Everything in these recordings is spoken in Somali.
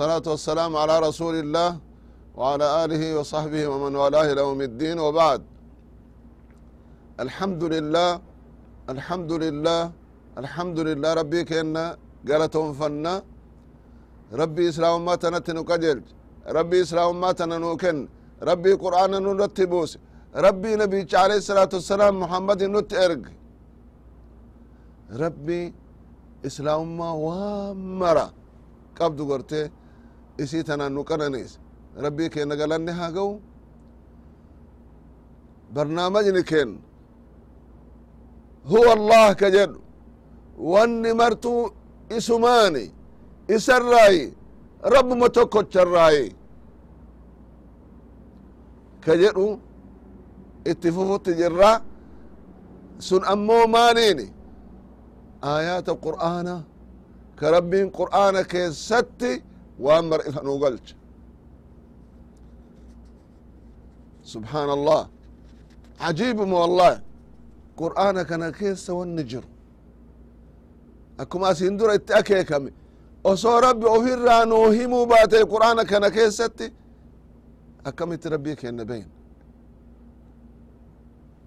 بسم الله الصلاة والسلام على رسول الله وعلى آله وصحبه ومن والاه يوم الدين وبعد. الحمد لله الحمد لله الحمد لله ربي كنا قالتهم فنا ربي إسلام ما تنتنو قجل. ربي إسلام ما تننوكن ربي قرآن نرتبوس ربي نبي عليه الصلاة والسلام محمد نت إرق ربي إسلام ما وامرا. qabdu gorte isii tanaan nu qananees rabbii keenna galanne haa ga'u barnaamajni keen. Huwa allah ka jedhu. Wanni martuu isumaani isarraayi rabbuma tokkocharraayi. Ka jedhu itti fufutti jirra. Sun ammoo maaliini aayaata qur'aana. Ka rabbiin qur'aana keessatti waan mar'ifa nuu galcha subxaan allah cajiibuma wallahi qur'aana kana keessa wanni jiru akkuma asin dura itti akeekame osoo rabbi ofirraa nuu himuu baate qur'aana kana keessatti akkamitti rabbii kenna beyn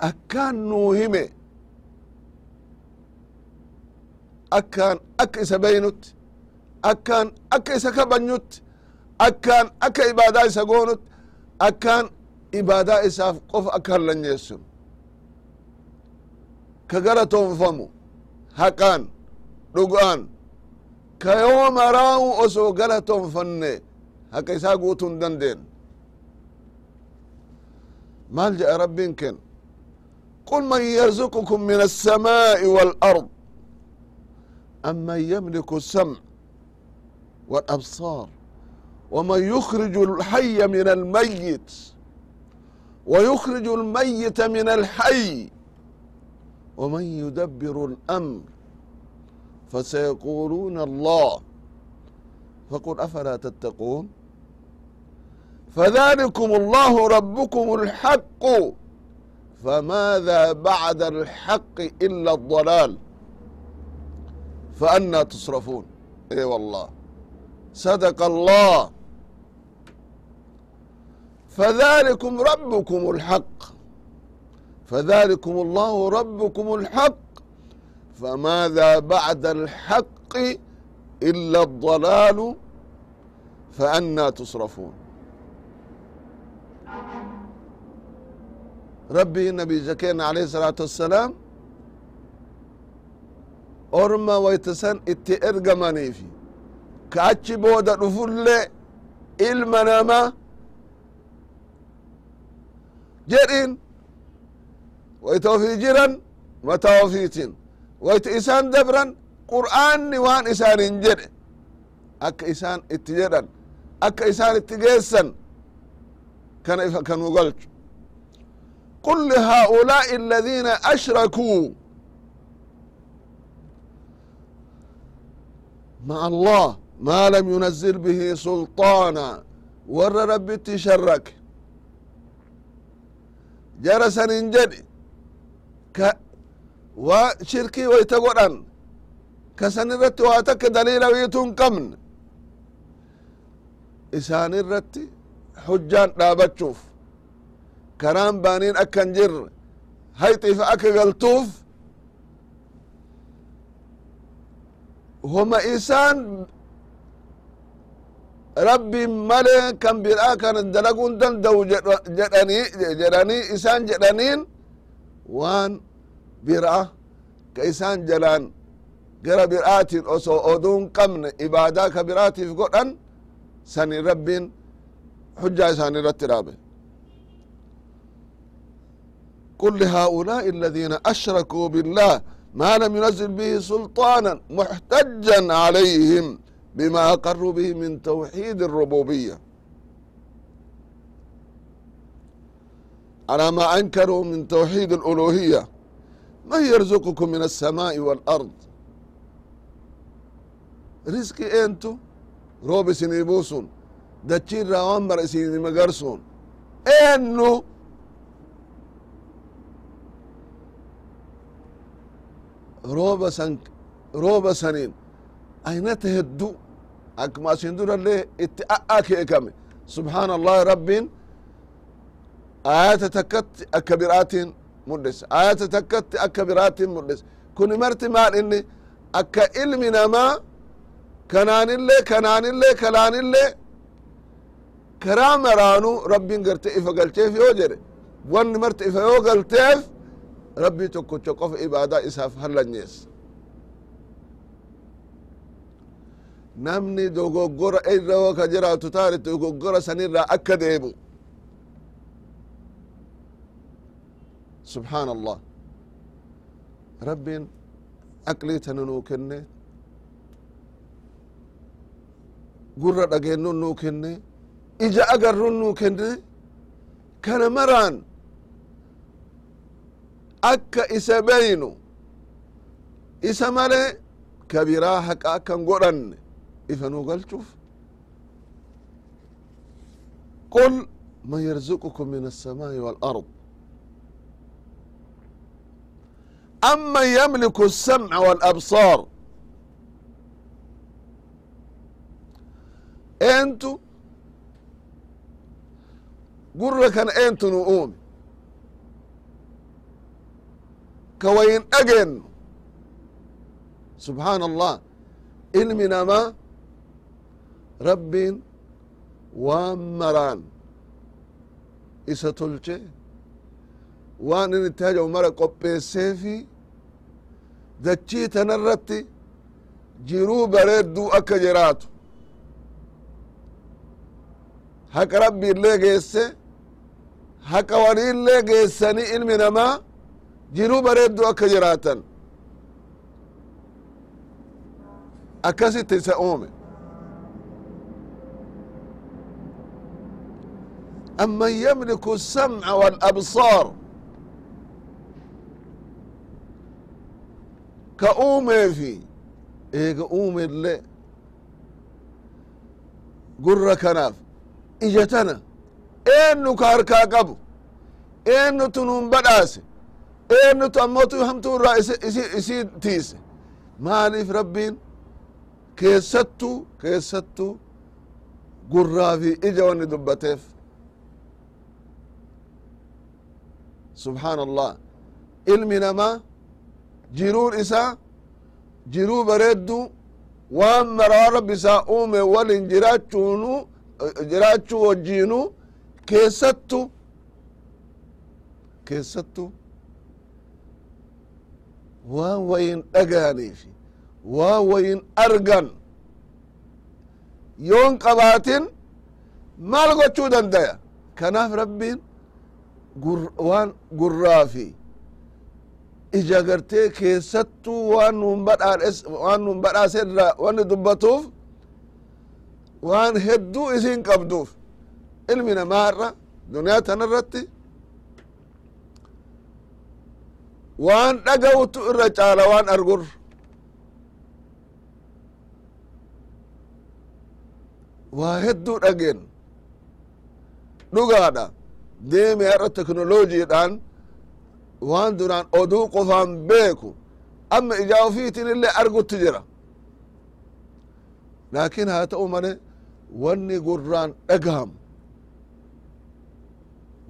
akkaan nuu hime. Akkaan akka isa beynutti akkaan akka isa kabanyutti akkaan akka ibaadaa isa goonutti akkaan ibaadaa isaaf qofa akka hallanyeessun ka galatoonfamu haqaan dhugaan ka yoo maraawu osoo galatoonfanne haqa isaa guutuu hin dandeen maal jedha rabbiin ken qul man yarzuqukum min alsamaa'i waalard أمن يملك السمع والأبصار ومن يخرج الحي من الميت ويخرج الميت من الحي ومن يدبر الأمر فسيقولون الله فقل أفلا تتقون فذلكم الله ربكم الحق فماذا بعد الحق إلا الضلال فأنا تصرفون اي والله صدق الله فذلكم ربكم الحق فذلكم الله ربكم الحق فماذا بعد الحق إلا الضلال فأنا تصرفون ربي النبي زكينا عليه الصلاة والسلام orma waytasan itti ergamaniifi ka achi booda dhufulle ilma nama jedhin wayta ofii jiran mataa ofiitin wayta isaan dabran qur'aanni waan isaanin jedhe akka isaan itti jedhan akka isaan itti geessan kana ifa kanuu galchu qul lihaa'ulaa'i aladiina ashrakuu مع الله ما لم ينزل به سلطانا ور ربي تشرك جرسا جد ك وشركي ويتقرن كسن الرت واتك دليل ويتون قمن إسان الرت حجان دابتشوف كرام بانين أكن جر هيطي فأك قلتوف homa isaan rabbi male kan biraa kana dalaguun danda'u jedhanii isaan jedhaniin waan biraa ka isaan jalaan gara biraatiin osoo oduun qabne ibaadaa ka biraatiif godhan sani rabbiin hujjaa isaan irratti dhaabe قل لهؤلاء الذين أشركوا بالله ما لم ينزل به سلطانا محتجا عليهم بما أقروا به من توحيد الربوبية على ما أنكروا من توحيد الألوهية من يرزقكم من السماء والأرض رزقي أنتو روب سنيبوسون دتشير راوامر سيني مقرسون أنو rooba san rooba saniin aynata heddu akkuma asin durallee itti a'akeekame subhaana allahi rabbiin ayata takkatti akka biraatiin mul'isa ayata takkatti akka biraatiin mul'isa kuni marti maal inni? Akka ilmi namaa kanaanillee kanaanillee kanaanillee karaa maraanu rabbiin garte ifa galcheef yoo jedhe. Wanni marti ifa yoo galteef rabbii tokkocha qofa ibaadaa isaaf hallanyeessa namni dogoggora irra yoo ka jiraatu taane dogoggora sanirraa akka deemu. Subحaan allah rabbiin aqlii tana nuu kenne. Gurra dhageennon nuu kenne. Ija agarrun nuu kenne. Kana maraan akka isa beynu isa male kabiraa haqa akkan godhanne ifa nuu galchuuf qul man yarzuqukum min الsamaaءi wاlأrض أمن يملك السمع والأبصار eentu gurra kana eentu nu uume ka wayin dhageennu subحaan allah ilmi namaa rabbiin waan maraan isa tolche waan in itti hajamu mara qopheesseefi dachii tanarratti jiruu bareedduu akka jiraatu haqa rabbi illee geesse haqa waliillee geessanii ilmi namaa jiruu bareedduu akka jiraatan akkasitti isa uume أمن يملك السمع والأبصار ka uumeefi eega uumelle gurra kanaaf ija tana eennu ka harkaa qabu eennutu nun badhaase eennutu ammotu hamtu irraa isi tiise maaliif rabbiin keessattu keessattu gurraa fi ija wanni dubbateef subحaan allah ilmi namaa jiruun isaa jiruu bareeddu waan maraa rabbi isaa uume walin jiraachuunu jiraachuu wajjiinu keessattu keessattu waan wayin dhagayaniifi waan wayin argan yoon qabaatin maal gochuu dandaya kanaaf rabbiin waan gurraa fi ija gartee keessattuu waan nun badhaadhes waan nun badhaase irra wanni dubbatuuf waan hedduu isin qabduuf. Ilmi namaa irra duniyaa tana irratti waan dhaga'utu irra caala waan argur waa hedduu dhageen dhugaadha deeme har'a teknolojiidhaan waan duraan oduu qofaan beeku amma ijaa ufiitin illee argutti jira laakin haa ta'u male wanni gurraan dhagahamu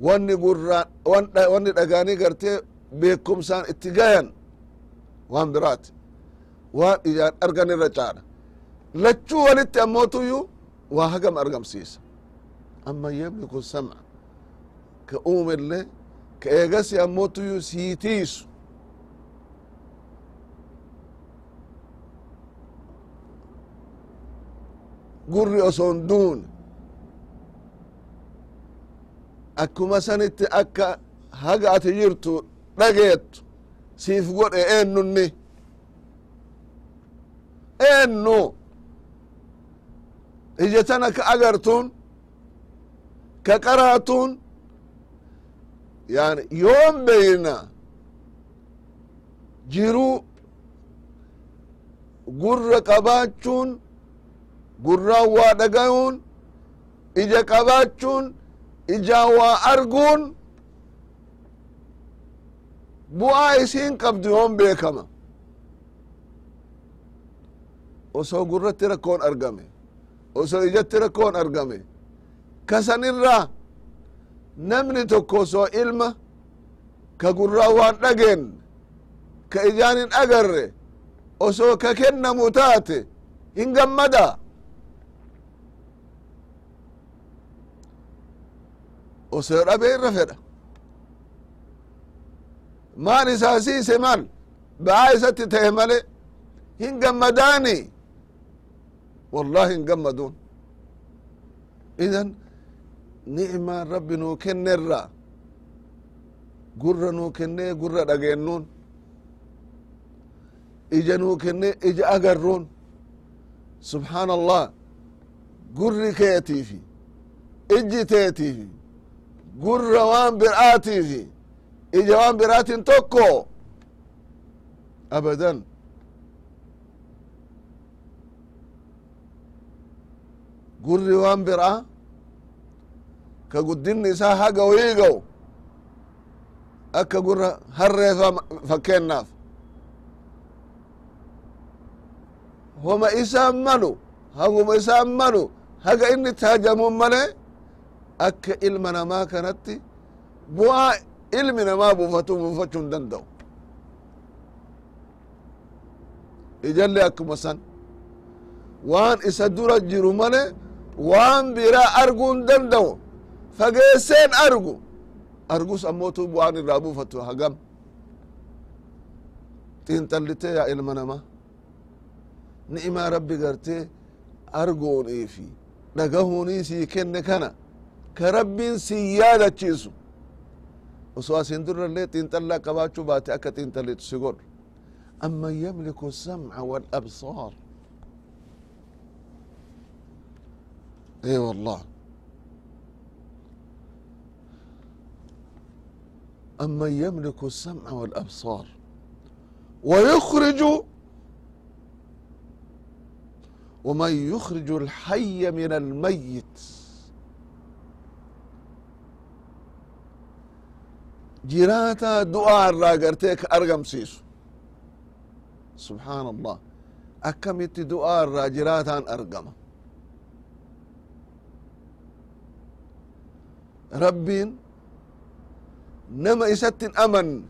wanni gurraan wanni dhagaanii gartee beekumsaan itti gayan waan biraati waan ijaan argan irra caala lachuu walitti ammootuyyuu waa hagam argamsiisa amma yamliku sam'a ka uumelle ka eegasi ammootuyyuu siitiisu. Gurri oson duune akkuma sanitti akka haga ati jirtu dhageettu siif godhe eennunni eennu? Ija tana ka agartuun ka qaraatuun yani yoon beyna jiruu gurra qabaachuun gurraan waa dhagayuun ija qabaachuun ijaan waa arguun bu'aa isiin qabdu yoon beekama osoo gurratti rakkoon argame oso ijatti rakkoon argame kasanirraa namni tokko osoo ilma ka gurraa waan dhageen ka ijaan hin agarre osoo ka kennamu taate hin gammada osoo dhabe irra fedha. Maan isaa siise maal ba'aa isatti ta'e male hin gammadaani wallahi hin gammaduun. Idan ni'maan rabbi nuu kennerra. Gurra nuu kennee gurra dhageennuun ija nuu kennee ija agarruun. Subxaan allah gurri keetiifi. Ijji teetiifi. Gurra waan bir'aatiifi. Ija waan biraatin tokko. Abadan. Gurri waan bir'a ka guddinni isaa haga wayii ga'u akka gurra harreefa fakkeennaaf homa isaan malu haguma isaan malu haga inni taajamuun male akka ilma namaa kanatti bu'aa ilmi namaa buufatu buufachuu hin danda'u. Ijalle akkuma san. Waan isa dura jiru male waan biraa arguu hin danda'u fageesseen argu. Argus ammotu waan irraa buufatu hagam. Xiinxallite yaa ilma nama. Ni'imaa rabbi garte argooniifi dhagahunii sii kenne kana ka rabbiin sii yaadachiisu. Osoo asin durallee xiinxallaa qabaachuu baate akka xiinxallitu si godhu. Amman yamliku samca waalabsaar ee wallah أمن يملك السمع والأبصار ويخرج ومن يخرج الحي من الميت. جراتا دعاء الراقرتك أرقم سيسو. سبحان الله. أكمت دعاء الراجراتا أرقمه rabbiin nama isattin aman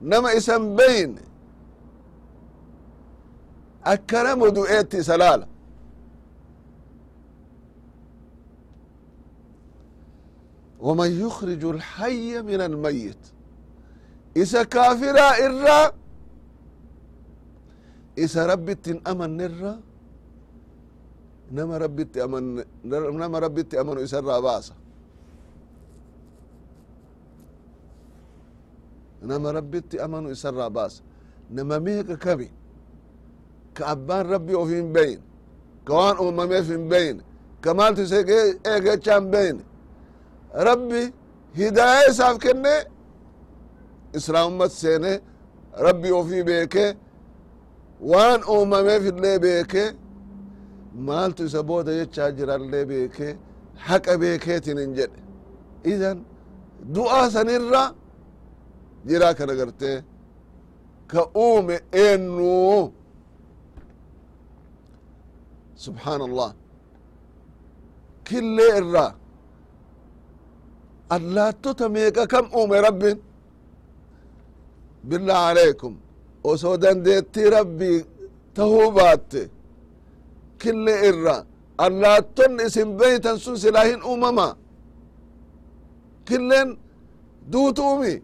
nama isan beyin akkana modu'eetti isa laala waman yukriju alhaya min almayit isa kaafiraa irraa isa rabbittin amannerra nama rabbitti amanu isarraa baasa. Nama rabbitti amanu isarraa baasa nama meeqa kami ka abbaan rabbi of hin beyn. Ka waan uumameef hin beyn. Ka maaltu isa eegechaa hin beyn. Rabbi hidaaya isaaf kenne islaamummat seene rabbi ofii beeke waan uumameef illee beeke maaltu isa booda jechaa jirallee beeke haqa beekeetin hin jedhe. Idan du'aa sanirra jiraa kana gartee ka uume eennu subxaan allah killee irraa allaattota meeqa kam uume rabbin. Billah alaykum. Osoo dandeettii rabbii tahuu baatte killee irra allaattonni isin beytan sun silaa hin uumama killeen duutu umi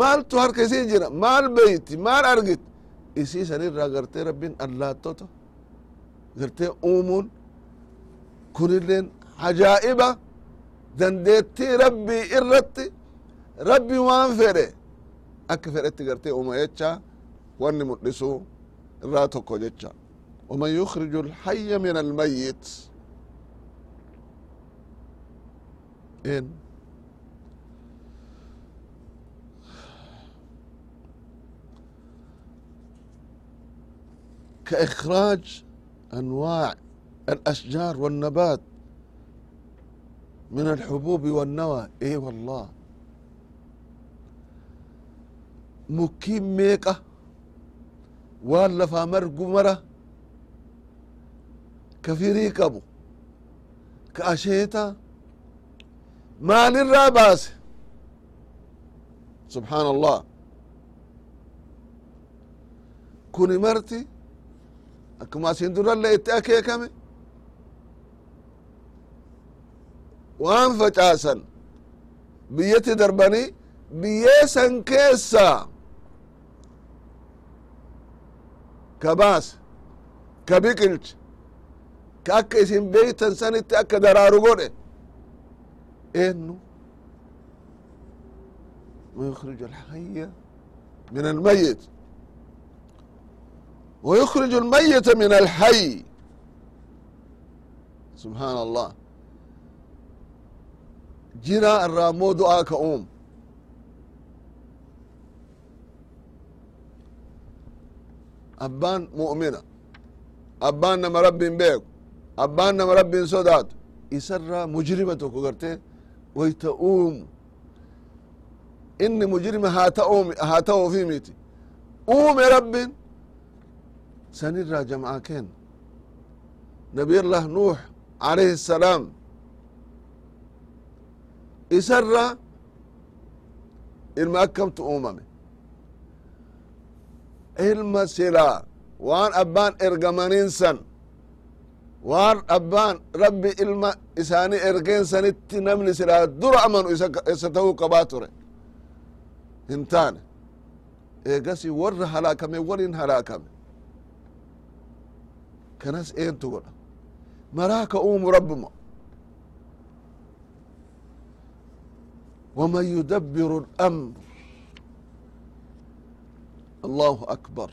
maaltu harka isii jira maal beyti maal argit isii sanirraa gartee rabbin allaattota gartee uumuun kunilleen ajaa'iba dandeettii rabbii irratti rabbi waan fedhe akka fedhetti gartee uuma jecha wanni mul'isu irraa tokko jecha ومن يخرج الحي من الميت إن كإخراج أنواع الأشجار والنبات من الحبوب والنوى. إيه والله. مكيم ميقة والا فامر قمرة كفريق أبو كأشيتا ما للراباس سبحان الله. كوني مرتي kuni marti akkuma asin durallee itti akeekame waan facaasan biyyatti darbanii biyyee san keessaa ka baase ka biqilche ka akka isin beeytan sanitti akka daraaru godhe eennu ويخرج الحي من الميت ويخرج الميت من الحي سبحان الله جرا الرامو دعاء كأوم أبان مؤمنة أبان نما رب بيك أبان نما رب صدات يسرى مجرمة كغرتي ويتؤوم إني مجرم هاتأوم هاتأو في ميتي أوم يا رب سنرى sanirraa jam'a keen nabiyallah nuux alaihi الsalaam isarra ilma akkamtu uumame ilma silaa waan abbaan ergamaninsan waan abbaan rabbi ilma isaani ergeensanitti namni silaa dura amanu isa tahuu qabaa ture hin taane eegasi warra halaakame warin halaakame kanas eentu godha maraaka uumu rabbuma waman yudabbiru اlamr allahu akbar.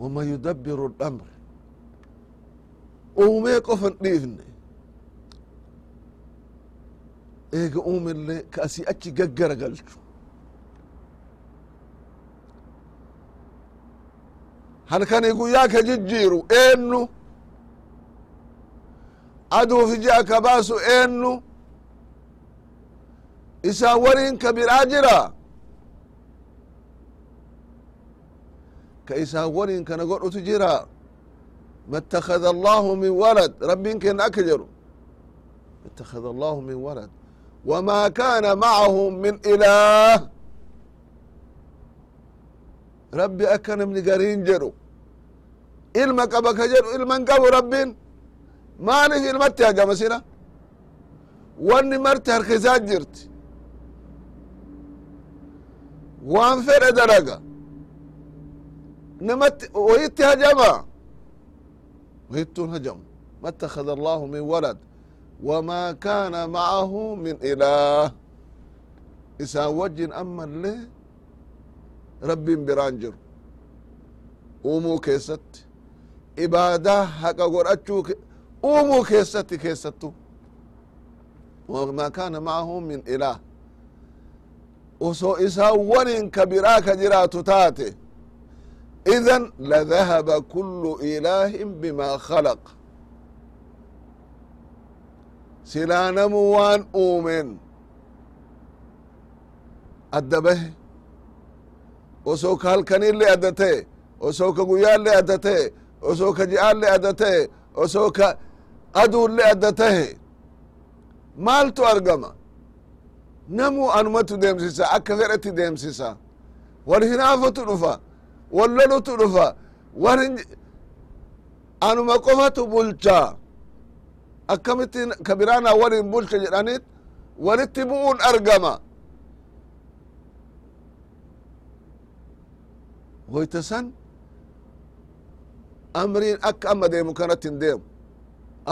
Waman yudabbiru اlamr uumee qofan dhiifne. Eega uumille ka asii achi gaggaragalchu halkani guyyaa ka jijjiiru eennu aduuf ji'a ka baasu eennu isaan wariin ka biraa jira ka isaan wariin kana godhutu jira. Ma اtakada allahu min walad rabbin kenna akka jedhu ma اtakada allahu min walad. Wma kana macahum min ilaah rabbi akka namni garin jedhu ilma qaba ka jedhu ilman qabu rabbiin. Maaliif ilmatti hagama sina? Wanni marti harkisaa jirti? Waan fedhe dalaga namatti wayitti hajama? Wayittuun hajamu. Ma ittakhada allahu min walad wama kaana ma'ahu min ilaah isaan wajjin ammallee rabbiin biraan jiru. Uumuu keessatti ibaada haqa godhachuu uumuu keessatti keessattu. Wamaa kaana maahu min ilaah osoo isaa wanin ka biraa ka jiraatu taate idan ladahaba kullu ilaahin bimaa khalaq. Silaa namu waan uumeen. Adda bahe. Osoo ka halkanillee adda ta'e osoo ka guyyaallee adda ta'e osoo ka ji'aalle addatahe osoo ka aduulle adda tahe maaltu argama. Namuu anumatu deemsisa akka fedhetti deemsisa. Wal hinaafatu dhufa wal lolutu dhufa warin anuma qofatu bulcha. Akkamitti kabiraana walin bulcha jedhanit walitti bu'uun argama. Woyta san? Amriin akka amma deemu kanatti hin deemu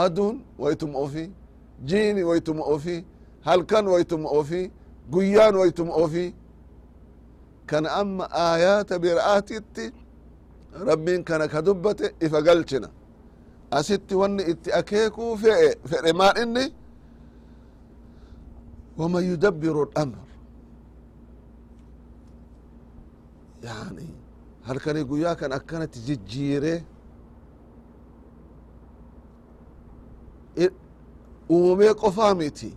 aduun waytuma ofi jiini waytuma ofi halkan waytuma ofi guyyaan waytuma ofi kana amma aayaata bir'aatitti rabbiin kana ka dubbate ifa galchina asitti wanni itti akeekuu fe'e fedhe maal inni waman yudabbiru lamr yani halkanii guyyaa kan akkanatti jijjiire uumee qofaa miti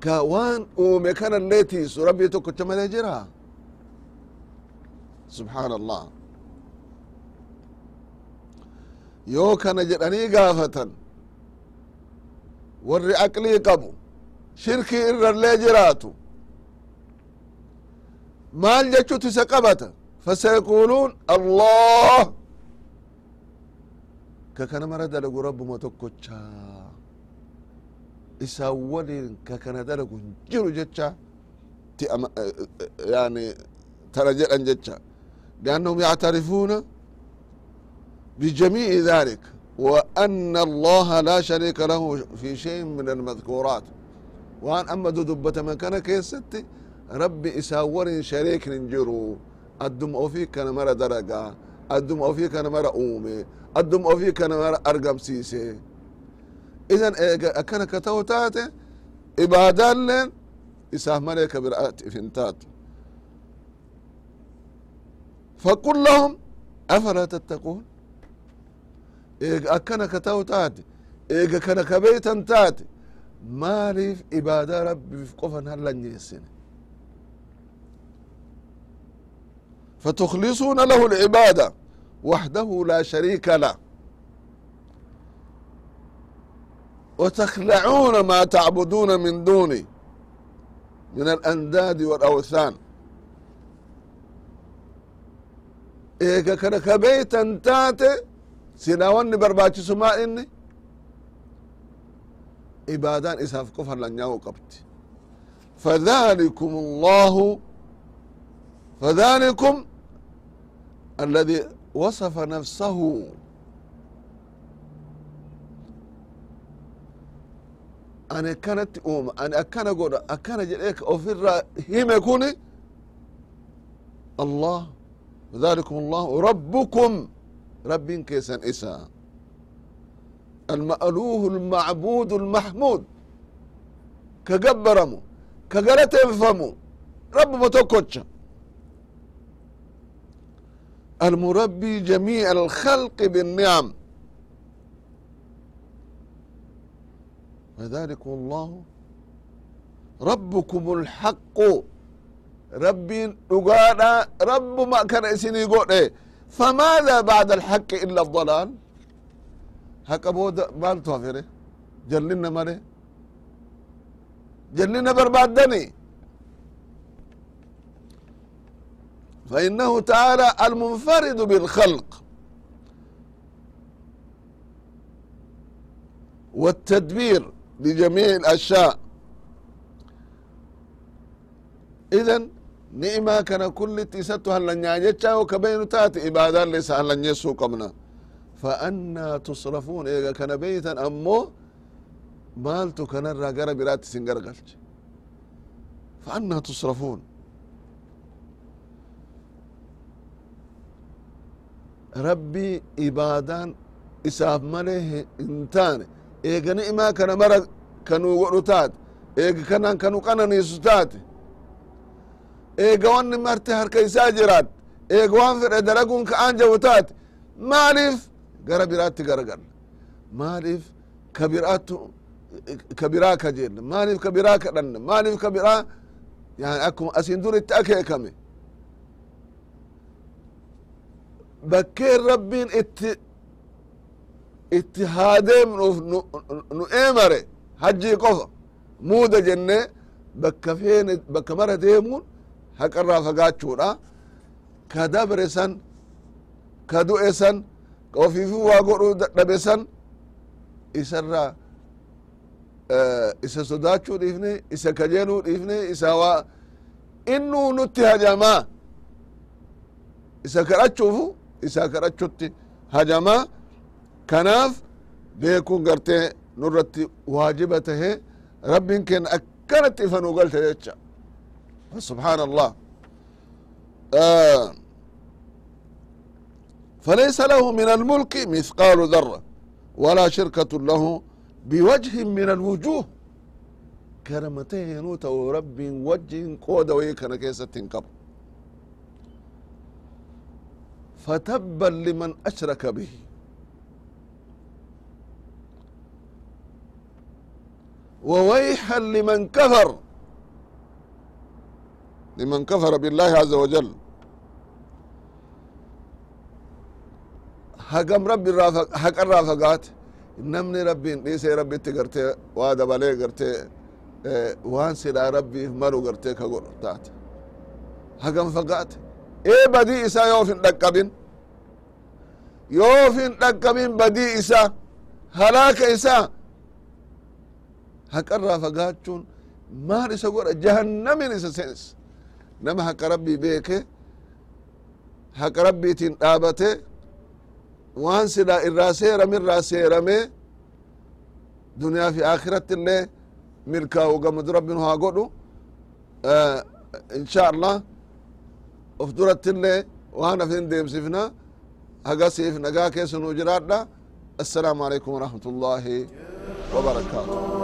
ka waan uume kanallee tiisu rabbii tokkocha malee jira? Subxaan allah yoo kana jedhanii gaafatan warri aqlii qabu shirkii irrallee jiraatu maal jechuutu isa qabata? Fasayaquuluun allah ككنا مرة دلقوا ربما تكوتشا إسا وَلِنْ ككنا دلقوا جرو جتشا يعني ترجل أن جتشا لأنهم يعترفون بجميع ذلك وأن الله لا شريك له في شيء من المذكورات وأن أما دبة مكانك كان كيستي ربي إساور شريك ننجرو الدم أوفيك كان مرة درجة الدم أوفيك كان مرة أومي addum ofii kanamara argamsiise. Idan eega akkana ka ta'u taate ibaadaalleen isaaf malee ka biraatiif hin taatu faqul lahum afalaa tattaquun eega akkana ka ta'u taate eega kana ka beeytan taate maaliif ibaadaa rabbiif qofan hallanyeessine fatuklisuuna lahu lcibaada وحده لا شريك له وتخلعون ما تعبدون من دوني من الأنداد والأوثان إيكا كان كبيتا تاتي silaa wanni barbaachisu maa inni ibaadaan isaaf qofa lanyaa'u qabdi فذلكم الله فذلكم الذي وصف نفسه. أنا كانت أوم أنا أكنا قول أكنا جليك أوفر هم يكوني الله. ذلكم الله. ربكم. رب كيسن إسا. المألوه المعبود المحمود. كجبرمو كجرت فمو رب متوكوتش المربي جميع الخلق بالنعم. وذلك الله ربكم الحق. ربي دغانا رب ما كان اسني قول فماذا بعد الحق إلا الضلال؟ هكا بود مال توفره جلنا مره جلنا بربادني. فإنه تعالى المنفرد بالخلق. والتدبير لجميع الأشياء. إذا نعمة كان كل تيسات لن يجتشا وكبين تأتي إبادة ليس هلن يسو قمنا فأنا تصرفون إذا كان بيتا أمو مالتو كان الرقر برات سنقرقلت فأنا تصرفون. Rabbii ibaadaan isaaf malee hin taane eega ni'imaa kana mara kanuu godhu taate eega kanaan kanu qananiisu taate eega wanni marte harka isaa jiraat eega waan fedhe dalaguun ka'aan jabu taate maaliif? Gara biraatti garagalla maaliif ka biraattu ka biraa kajeella maaliif ka biraa maaliif ka yani akkuma asin dur itti akeekame bakkeen rabbiin itti itti haa deemnuuf nu eemare hajjii qofa muuda jenne bakka feene bakka mara deemuun haqarraa fagaachuudha ka dabre san ka du'e san ka waa godhuu dadhabe san isarraa isa sodaachuu dhiifne isa kajeeluu dhiifne isa waa innuu nutti hajamaa isa kadhachuufu isa kadhachutti hajamaa kanaaf beekuun gartee nurratti waajiba tahe rabbin kenna akkanatti ifa nu galte jecha سبحان الله آه فليس له من الملك مثقال ذرة ولا شركة له بوجه من الوجوه كرمته نوت رب وجه قود ويكنا كيسة تنقب فتبا لمن أشرك به وويحا لمن كفر لمن كفر بالله عز وجل hagam rabbi irraa haqarraa fagaate namni rabbiin dhiise rabbitti garte waa dabalee garte waan sidhaa rabbiif malu garte ka godhu taate hagam fagaate ee badii isaa yoo ofin dhaqqabin? Yoo ofin dhaqqabin badii isaa halaaka isaa haqarraa fagaachuun maal isa godha? Jahannamin isa seens nama haqa rabbii beeke haqa rabbiitiin dhaabate waan sila irraa seeramirraa seerame duniyaa fi akiratti illee milkaa'u gamadu rabbin haa godhu. Insha allah of duratti illee waan afin deemsifna hagasiif nagaa keessa nuu jiraadha assalaamu alaikum warahmatullaahi wabarakaatu